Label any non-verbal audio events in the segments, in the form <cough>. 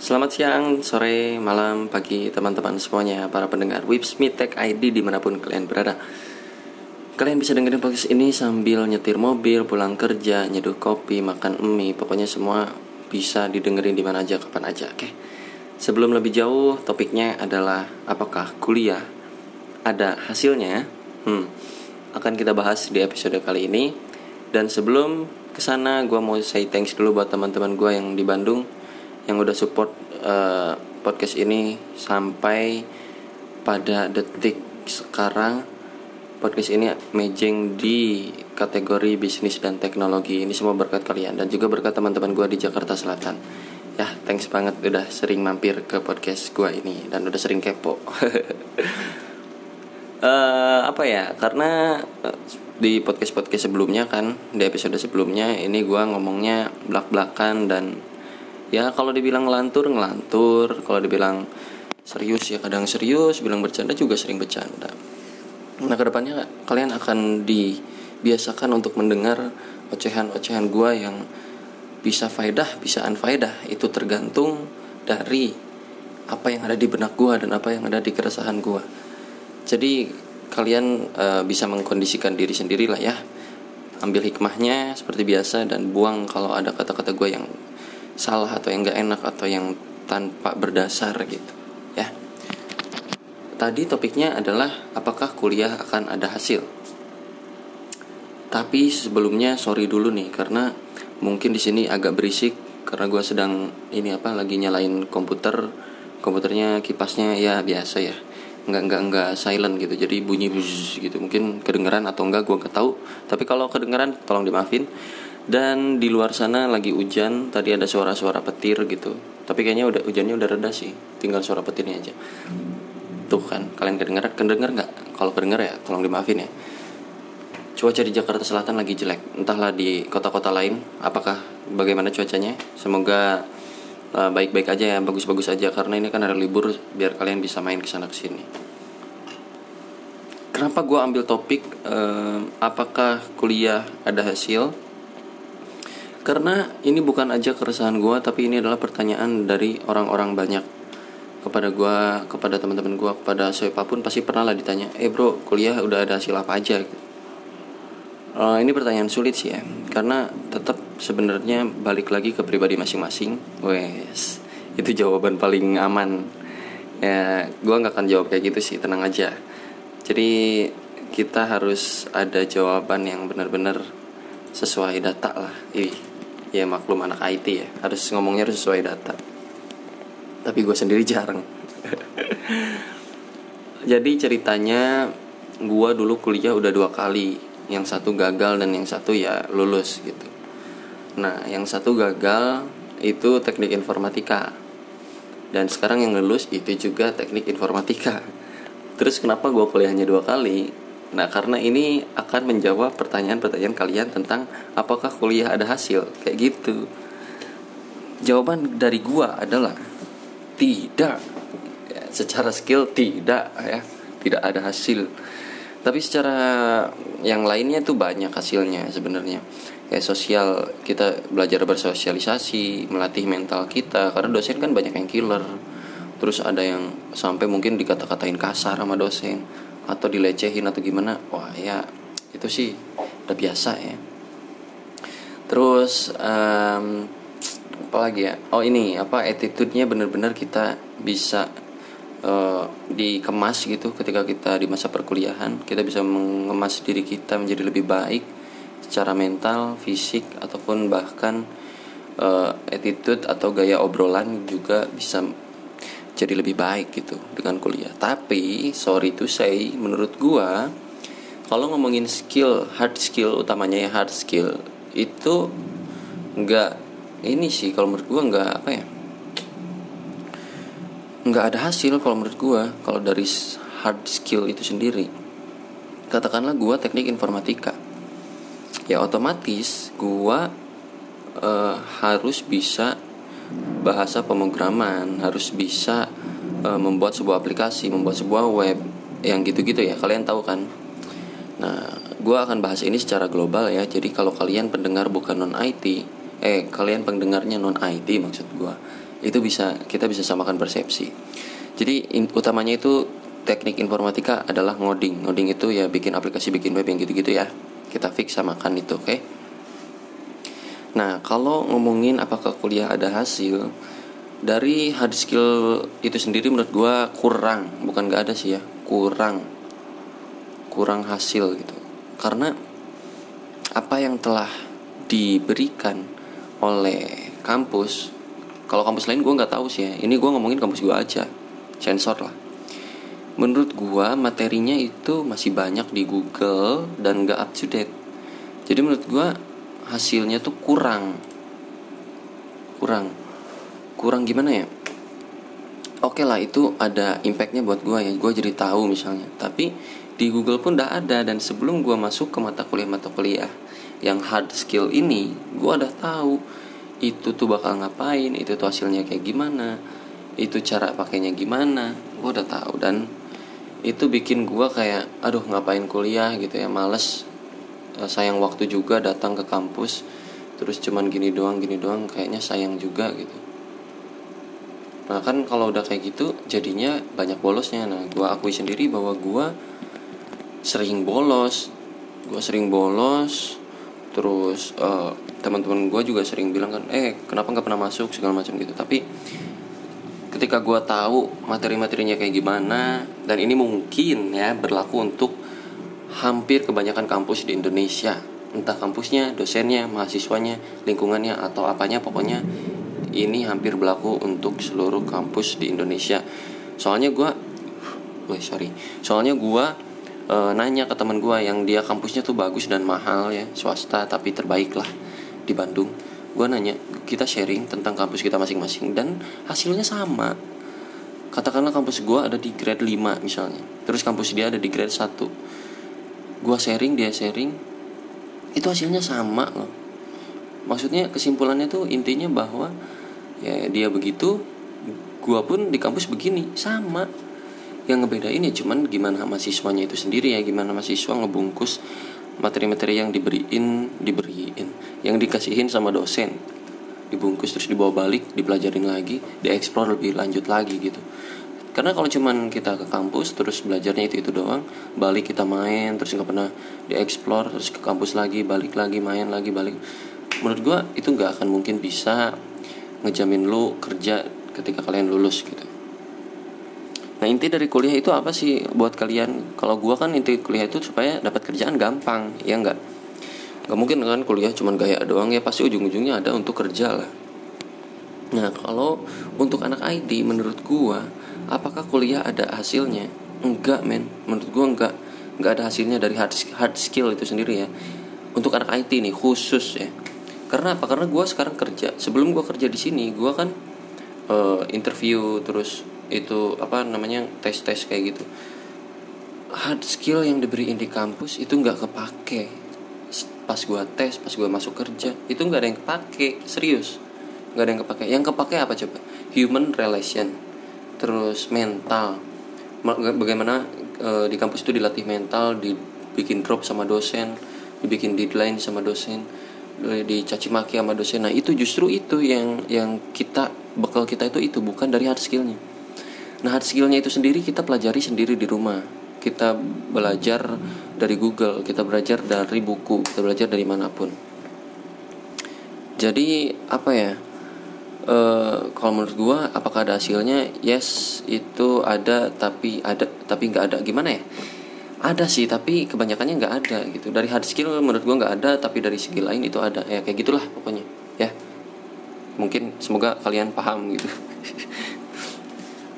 Selamat siang, sore, malam, pagi teman-teman semuanya Para pendengar Wipsmith Tech ID di mana pun kalian berada Kalian bisa dengerin podcast ini sambil nyetir mobil, pulang kerja, nyeduh kopi, makan mie Pokoknya semua bisa didengerin di mana aja, kapan aja, oke? Sebelum lebih jauh, topiknya adalah apakah kuliah ada hasilnya? Hmm, akan kita bahas di episode kali ini Dan sebelum ke sana, gue mau say thanks dulu buat teman-teman gue yang di Bandung yang udah support uh, podcast ini sampai pada detik sekarang podcast ini mejeng di kategori bisnis dan teknologi. Ini semua berkat kalian dan juga berkat teman-teman gue di Jakarta Selatan. Ya thanks banget udah sering mampir ke podcast gue ini dan udah sering kepo. Uh, <laughs> apa ya? Karena uh, di podcast podcast sebelumnya kan di episode sebelumnya ini gue ngomongnya belak belakan dan ya kalau dibilang ngelantur ngelantur. Kalau dibilang serius ya kadang serius. Bilang bercanda juga sering bercanda. Nah ke depannya kalian akan dibiasakan untuk mendengar ocehan-ocehan gua yang bisa faedah bisa unfaedah. Itu tergantung dari apa yang ada di benak gua dan apa yang ada di keresahan gua. Jadi kalian uh, bisa mengkondisikan diri sendiri lah ya. Ambil hikmahnya seperti biasa dan buang kalau ada kata-kata gue yang salah atau yang gak enak atau yang tanpa berdasar gitu ya. Tadi topiknya adalah apakah kuliah akan ada hasil? Tapi sebelumnya sorry dulu nih karena mungkin di sini agak berisik karena gue sedang ini apa lagi nyalain komputer. Komputernya kipasnya ya biasa ya nggak nggak nggak silent gitu jadi bunyi buzz gitu. Mungkin kedengeran atau enggak gue nggak tahu. Tapi kalau kedengeran tolong dimaafin dan di luar sana lagi hujan tadi ada suara-suara petir gitu. Tapi kayaknya udah hujannya udah reda sih. Tinggal suara petirnya aja. Tuh kan kalian kedengar kedengar nggak? Kalau kedengar ya tolong dimaafin ya. Cuaca di Jakarta Selatan lagi jelek. Entahlah di kota-kota lain apakah bagaimana cuacanya? Semoga uh, baik-baik uh, aja ya bagus-bagus aja. Karena ini kan ada libur biar kalian bisa main ke sana ke sini. Kenapa gue ambil topik uh, apakah kuliah ada hasil karena ini bukan aja keresahan gue tapi ini adalah pertanyaan dari orang-orang banyak. Kepada gue kepada teman-teman gue kepada siapa pun pasti pernah lah ditanya eh bro kuliah udah ada hasil apa aja? Uh, ini pertanyaan sulit sih ya karena tetap sebenarnya balik lagi ke pribadi masing-masing. Wes itu jawaban paling aman. Ya gue nggak akan jawab kayak gitu sih tenang aja. Jadi kita harus ada jawaban yang benar-benar sesuai data lah. Ih, ya maklum anak IT ya. Harus ngomongnya harus sesuai data. Tapi gue sendiri jarang. <laughs> Jadi ceritanya gue dulu kuliah udah dua kali. Yang satu gagal dan yang satu ya lulus gitu. Nah yang satu gagal itu teknik informatika. Dan sekarang yang lulus itu juga teknik informatika. Terus kenapa gue kuliahnya dua kali Nah, karena ini akan menjawab pertanyaan-pertanyaan kalian tentang apakah kuliah ada hasil, kayak gitu. Jawaban dari gua adalah tidak. Ya, secara skill tidak ya, tidak ada hasil. Tapi secara yang lainnya tuh banyak hasilnya sebenarnya. Kayak sosial, kita belajar bersosialisasi, melatih mental kita karena dosen kan banyak yang killer. Terus ada yang sampai mungkin dikata-katain kasar sama dosen atau dilecehin atau gimana wah ya itu sih udah biasa ya. Terus um, apa lagi ya? Oh ini apa attitude-nya bener-bener kita bisa uh, dikemas gitu ketika kita di masa perkuliahan. Kita bisa mengemas diri kita menjadi lebih baik secara mental fisik ataupun bahkan uh, attitude atau gaya obrolan juga bisa jadi lebih baik gitu dengan kuliah. Tapi sorry to say, menurut gua kalau ngomongin skill, hard skill utamanya ya hard skill itu nggak ini sih kalau menurut gua nggak apa ya nggak ada hasil kalau menurut gua kalau dari hard skill itu sendiri katakanlah gua teknik informatika ya otomatis gua uh, harus bisa bahasa pemrograman harus bisa uh, membuat sebuah aplikasi membuat sebuah web yang gitu-gitu ya kalian tahu kan? Nah gue akan bahas ini secara global ya. Jadi kalau kalian pendengar bukan non IT eh kalian pendengarnya non IT maksud gue itu bisa kita bisa samakan persepsi. Jadi in, utamanya itu teknik informatika adalah ngoding. Ngoding itu ya bikin aplikasi bikin web yang gitu-gitu ya. Kita fix samakan itu oke? okay? Nah kalau ngomongin apakah kuliah ada hasil dari hard skill itu sendiri menurut gue kurang. Bukan gak ada sih ya kurang. Kurang hasil gitu. Karena apa yang telah diberikan oleh kampus kalau kampus lain gue nggak tahu sih ya. Ini gue ngomongin kampus gue aja sensor lah. Menurut gue materinya itu masih banyak di Google dan gak up to date. Jadi menurut gue hasilnya tuh kurang. Kurang. Kurang gimana ya? Oke okay lah itu ada impactnya buat gue ya. Gue jadi tahu misalnya. Tapi di Google pun udah ada. Dan sebelum gue masuk ke mata kuliah mata kuliah yang hard skill ini gue udah tahu itu tuh bakal ngapain itu tuh hasilnya kayak gimana itu cara pakainya gimana. Gue udah tahu. Dan itu bikin gue kayak aduh ngapain kuliah? gitu ya. Males sayang waktu juga datang ke kampus terus cuman gini doang gini doang kayaknya sayang juga gitu. Nah kan kalau udah kayak gitu jadinya banyak bolosnya. Nah gue akui sendiri bahwa gue sering bolos. Gue sering bolos terus uh, teman-teman gue juga sering bilang kan eh kenapa nggak pernah masuk? segala macam gitu. Tapi ketika gue tahu materi-materinya kayak gimana dan ini mungkin ya berlaku untuk hampir kebanyakan kampus di Indonesia. Entah kampusnya dosennya mahasiswanya lingkungannya atau apanya pokoknya ini hampir berlaku untuk seluruh kampus di Indonesia. Soalnya gue wah sorry. Soalnya gue e, nanya ke teman gue yang dia kampusnya tuh bagus dan mahal ya swasta tapi terbaik lah di Bandung. Gue nanya kita sharing tentang kampus kita masing-masing dan hasilnya sama. Katakanlah kampus gue ada di grade 5 misalnya. Terus kampus dia ada di grade 1 gue sharing dia sharing itu hasilnya sama loh. Maksudnya kesimpulannya tuh intinya bahwa ya dia begitu gue pun di kampus begini sama. Yang ngebedain ya cuman gimana mahasiswanya itu sendiri ya gimana mahasiswa ngebungkus materi-materi yang diberiin diberiin yang dikasihin sama dosen. Dibungkus terus dibawa balik dipelajarin lagi dieksplor lebih lanjut lagi gitu karena kalau cuman kita ke kampus terus belajarnya itu itu doang balik kita main terus nggak pernah dieksplor terus ke kampus lagi balik lagi main lagi balik menurut gue itu nggak akan mungkin bisa ngejamin lu kerja ketika kalian lulus gitu Nah inti dari kuliah itu apa sih buat kalian? Kalau gue kan inti kuliah itu supaya dapat kerjaan gampang, ya enggak? Gak mungkin kan kuliah cuman gaya doang ya pasti ujung-ujungnya ada untuk kerja lah. Nah kalau untuk anak IT menurut gue, apakah kuliah ada hasilnya? Enggak men, menurut gue enggak. Enggak ada hasilnya dari hard, hard skill itu sendiri ya. Untuk anak IT nih khusus ya. Karena apa? Karena gue sekarang kerja. Sebelum gue kerja di sini, gue kan uh, interview terus itu apa namanya tes tes kayak gitu hard skill yang diberiin di kampus itu nggak kepake pas gua tes pas gua masuk kerja itu nggak ada yang kepake serius nggak ada yang kepake yang kepake apa coba human relation terus mental. Bagaimana e, di kampus itu dilatih mental dibikin drop sama dosen dibikin deadline sama dosen dicaci maki sama dosen. Nah itu justru itu yang yang kita bekal kita itu itu bukan dari hard skillnya. Nah hard skillnya itu sendiri kita pelajari sendiri di rumah. Kita belajar dari Google Kita belajar dari buku Kita belajar dari mana pun. Jadi apa ya e, Kalau menurut gue apakah ada hasilnya? Yes itu ada Tapi ada tapi nggak ada. Gimana ya? Ada sih tapi kebanyakannya nggak ada gitu. Dari hard skill menurut gue nggak ada tapi dari skill lain itu ada. Ya kayak gitulah pokoknya. Ya. Mungkin semoga kalian paham gitu.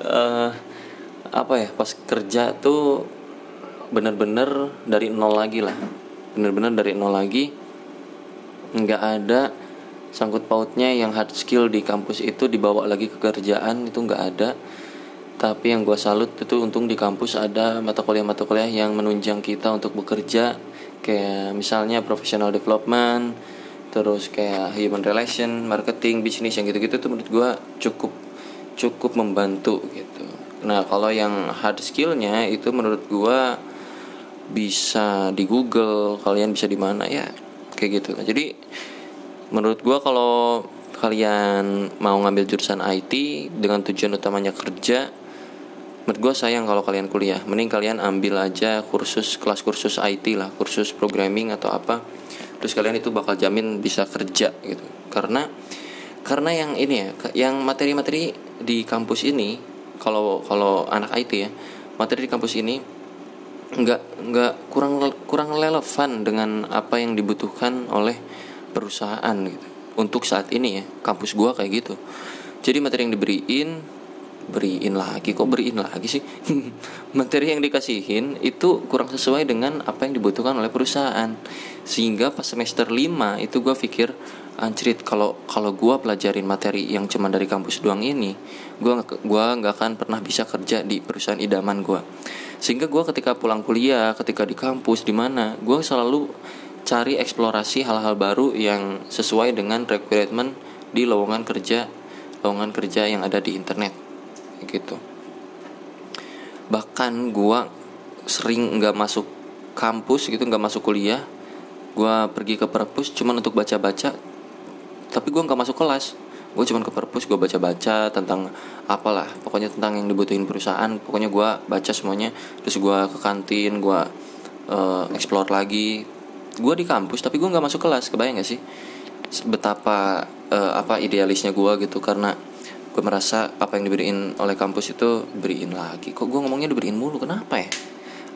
Uh, <laughs> apa ya? Pas kerja tuh bener-bener dari nol lagi lah. Bener-bener dari nol lagi nggak ada sangkut pautnya yang hard skill di kampus itu dibawa lagi ke kerjaan itu nggak ada. Tapi yang gue salut itu untung di kampus ada mata kuliah mata kuliah yang menunjang kita untuk bekerja. Kayak misalnya professional development terus kayak human relation marketing bisnis yang gitu-gitu tuh menurut gue cukup cukup membantu gitu. Nah kalau yang hard skillnya itu menurut gua bisa di Google kalian bisa di mana ya? Kayak gitu. Jadi menurut gua kalau kalian mau ngambil jurusan IT dengan tujuan utamanya kerja menurut gue sayang kalau kalian kuliah. Mending kalian ambil aja kursus kelas kursus IT lah kursus programming atau apa. Terus kalian itu bakal jamin bisa kerja gitu. Karena karena yang ini ya yang materi-materi di kampus ini kalau kalau anak IT ya materi di kampus ini nggak nggak kurang kurang relevan dengan apa yang dibutuhkan oleh perusahaan gitu. Untuk saat ini ya kampus gua kayak gitu. Jadi materi yang diberiin beriin lagi. Kok beriin lagi sih? <laughs> Materi yang dikasihin itu kurang sesuai dengan apa yang dibutuhkan oleh perusahaan. Sehingga pas semester 5 itu gue pikir anjrit kalau kalau gue pelajarin materi yang cuma dari kampus doang ini gue gua nggak akan pernah bisa kerja di perusahaan idaman gue sehingga gue ketika pulang kuliah ketika di kampus di mana gue selalu cari eksplorasi hal-hal baru yang sesuai dengan requirement di lowongan kerja lowongan kerja yang ada di internet. Gitu. Bahkan gua sering nggak masuk kampus gitu nggak masuk kuliah. Gua pergi ke perpus cuman untuk baca-baca tapi gua nggak masuk kelas. Gue cuman ke perpus gue baca-baca tentang apalah pokoknya tentang yang dibutuhin perusahaan. Pokoknya gue baca semuanya terus gue ke kantin gue uh, explore lagi gue di kampus tapi gue nggak masuk kelas kebayang gak sih? Betapa uh, apa idealisnya gue gitu karena gue merasa apa yang diberiin oleh kampus itu beriin lagi. Kok gue ngomongnya diberiin mulu? Kenapa ya?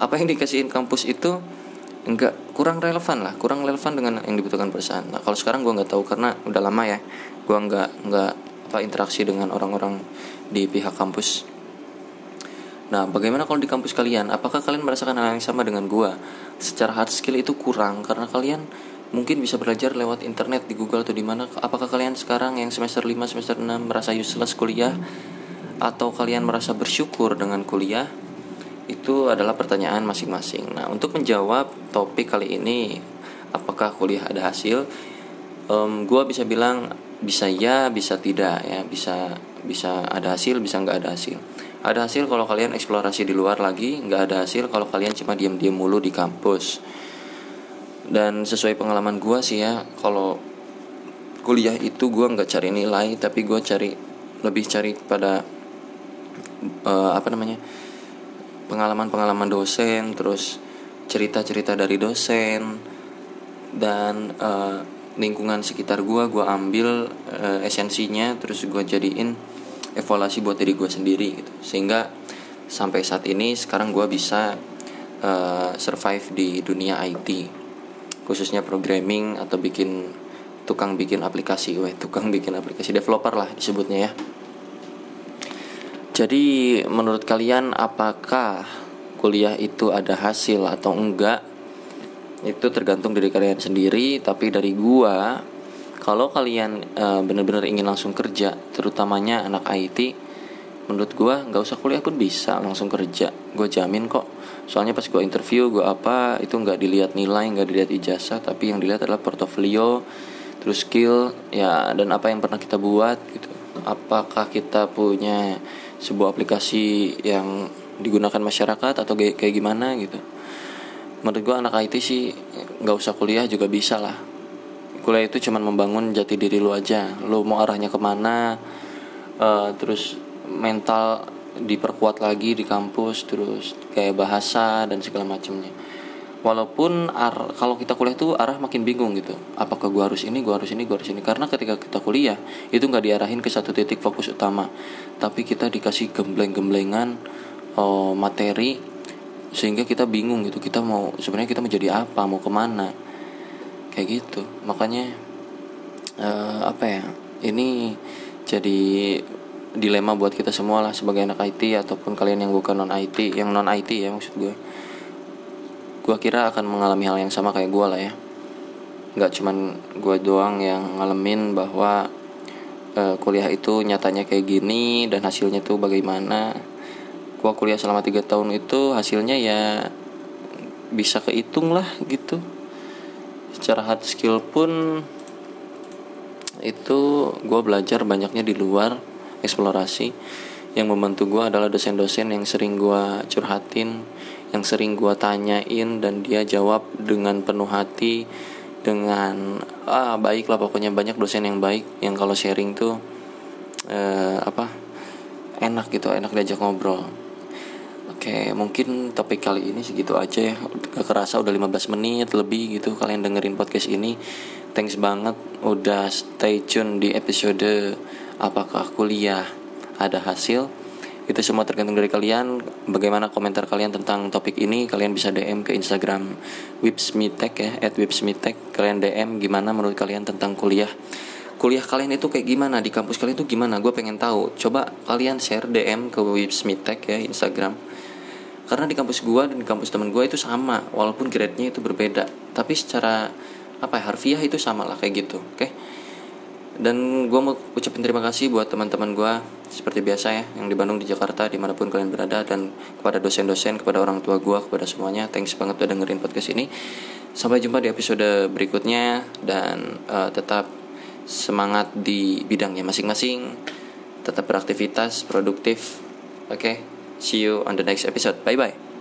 Apa yang dikasihin kampus itu enggak kurang relevan lah kurang relevan dengan yang dibutuhkan perusahaan. Nah kalau sekarang gue nggak tahu karena udah lama ya gue nggak nggak apa interaksi dengan orang-orang di pihak kampus nah bagaimana kalau di kampus kalian? Apakah kalian merasakan hal yang sama dengan gue secara hard skill itu kurang karena kalian mungkin bisa belajar lewat internet di Google atau di mana. Apakah kalian sekarang yang semester 5 semester 6 merasa useless kuliah? Atau kalian merasa bersyukur dengan kuliah? Itu adalah pertanyaan masing-masing. Nah untuk menjawab topik kali ini apakah kuliah ada hasil? Um, gue bisa bilang bisa ya bisa tidak ya. Bisa bisa ada hasil bisa nggak ada hasil ada hasil kalau kalian eksplorasi di luar lagi nggak ada hasil kalau kalian cuma diam-diam mulu di kampus. Dan sesuai pengalaman gue sih ya kalau kuliah itu gue nggak cari nilai tapi gue cari lebih cari pada uh, apa namanya pengalaman-pengalaman dosen terus cerita-cerita dari dosen dan uh, lingkungan sekitar gue gue ambil uh, esensinya terus gue jadiin evaluasi buat diri gue sendiri gitu sehingga sampai saat ini sekarang gue bisa uh, survive di dunia IT khususnya programming atau bikin tukang bikin aplikasi, weh tukang <laughs> bikin aplikasi developer lah disebutnya ya. Jadi menurut kalian apakah kuliah itu ada hasil atau enggak? Itu tergantung dari kalian sendiri, tapi dari gua kalau kalian e, benar-benar ingin langsung kerja, terutamanya anak IT, menurut gue nggak usah kuliah pun bisa langsung kerja. Gue jamin kok. Soalnya pas gue interview gue apa itu nggak dilihat nilai nggak dilihat ijazah tapi yang dilihat adalah portofolio terus skill ya dan apa yang pernah kita buat gitu. Apakah kita punya sebuah aplikasi yang digunakan masyarakat atau kayak gimana gitu. Menurut gue anak IT sih nggak usah kuliah juga bisa lah kuliah itu cuma membangun jati diri lu aja. Lu mau arahnya ke mana uh, terus mental diperkuat lagi di kampus terus kayak bahasa dan segala macamnya. Walaupun ar kalau kita kuliah tuh arah makin bingung gitu. Apakah gua harus ini gua harus ini gua harus ini. Karena ketika kita kuliah itu nggak diarahin ke satu titik fokus utama. Tapi kita dikasih gembleng-gemblengan oh, materi sehingga kita bingung gitu. Kita mau sebenarnya kita mau jadi apa mau ke mana kayak gitu. Makanya uh, apa ya ini jadi dilema buat kita semua lah sebagai anak IT ataupun kalian yang bukan non IT yang non IT ya maksud gue gue kira akan mengalami hal yang sama kayak gue lah ya. Nggak cuman gue doang yang ngalamin bahwa uh, kuliah itu nyatanya kayak gini dan hasilnya tuh bagaimana. Gue kuliah selama tiga tahun itu hasilnya ya bisa kehitung lah gitu secara hard skill pun itu gue belajar banyaknya di luar eksplorasi. Yang membantu gue adalah dosen-dosen yang sering gue curhatin yang sering gue tanyain dan dia jawab dengan penuh hati dengan ah baik lah pokoknya banyak dosen yang baik yang kalau sharing tuh eh, apa enak gitu enak diajak ngobrol Oke, mungkin topik kali ini segitu aja ya. Gak kerasa udah 15 menit lebih gitu kalian dengerin podcast ini. Thanks banget udah stay tune di episode apakah kuliah ada hasil. Itu semua tergantung dari kalian. Bagaimana komentar kalian tentang topik ini? Kalian bisa DM ke Instagram Wipsmitek ya, at Wipsmitek. Kalian DM gimana menurut kalian tentang kuliah kuliah kalian itu kayak gimana di kampus kalian itu gimana gue pengen tahu coba kalian share DM ke Wipsmitek ya Instagram karena di kampus gue dan di kampus temen gue itu sama walaupun grade-nya itu berbeda. Tapi secara apa ya harfiah itu sama lah kayak gitu oke? Dan gue mau ucapin terima kasih buat teman-teman gue seperti biasa ya yang di Bandung di Jakarta di mana pun kalian berada dan kepada dosen-dosen kepada orang tua gue kepada semuanya. Thanks banget udah dengerin podcast ini. Sampai jumpa di episode berikutnya dan uh, tetap semangat di bidangnya masing-masing. Tetap beraktivitas produktif oke? okay? See you on the next episode. Bye bye.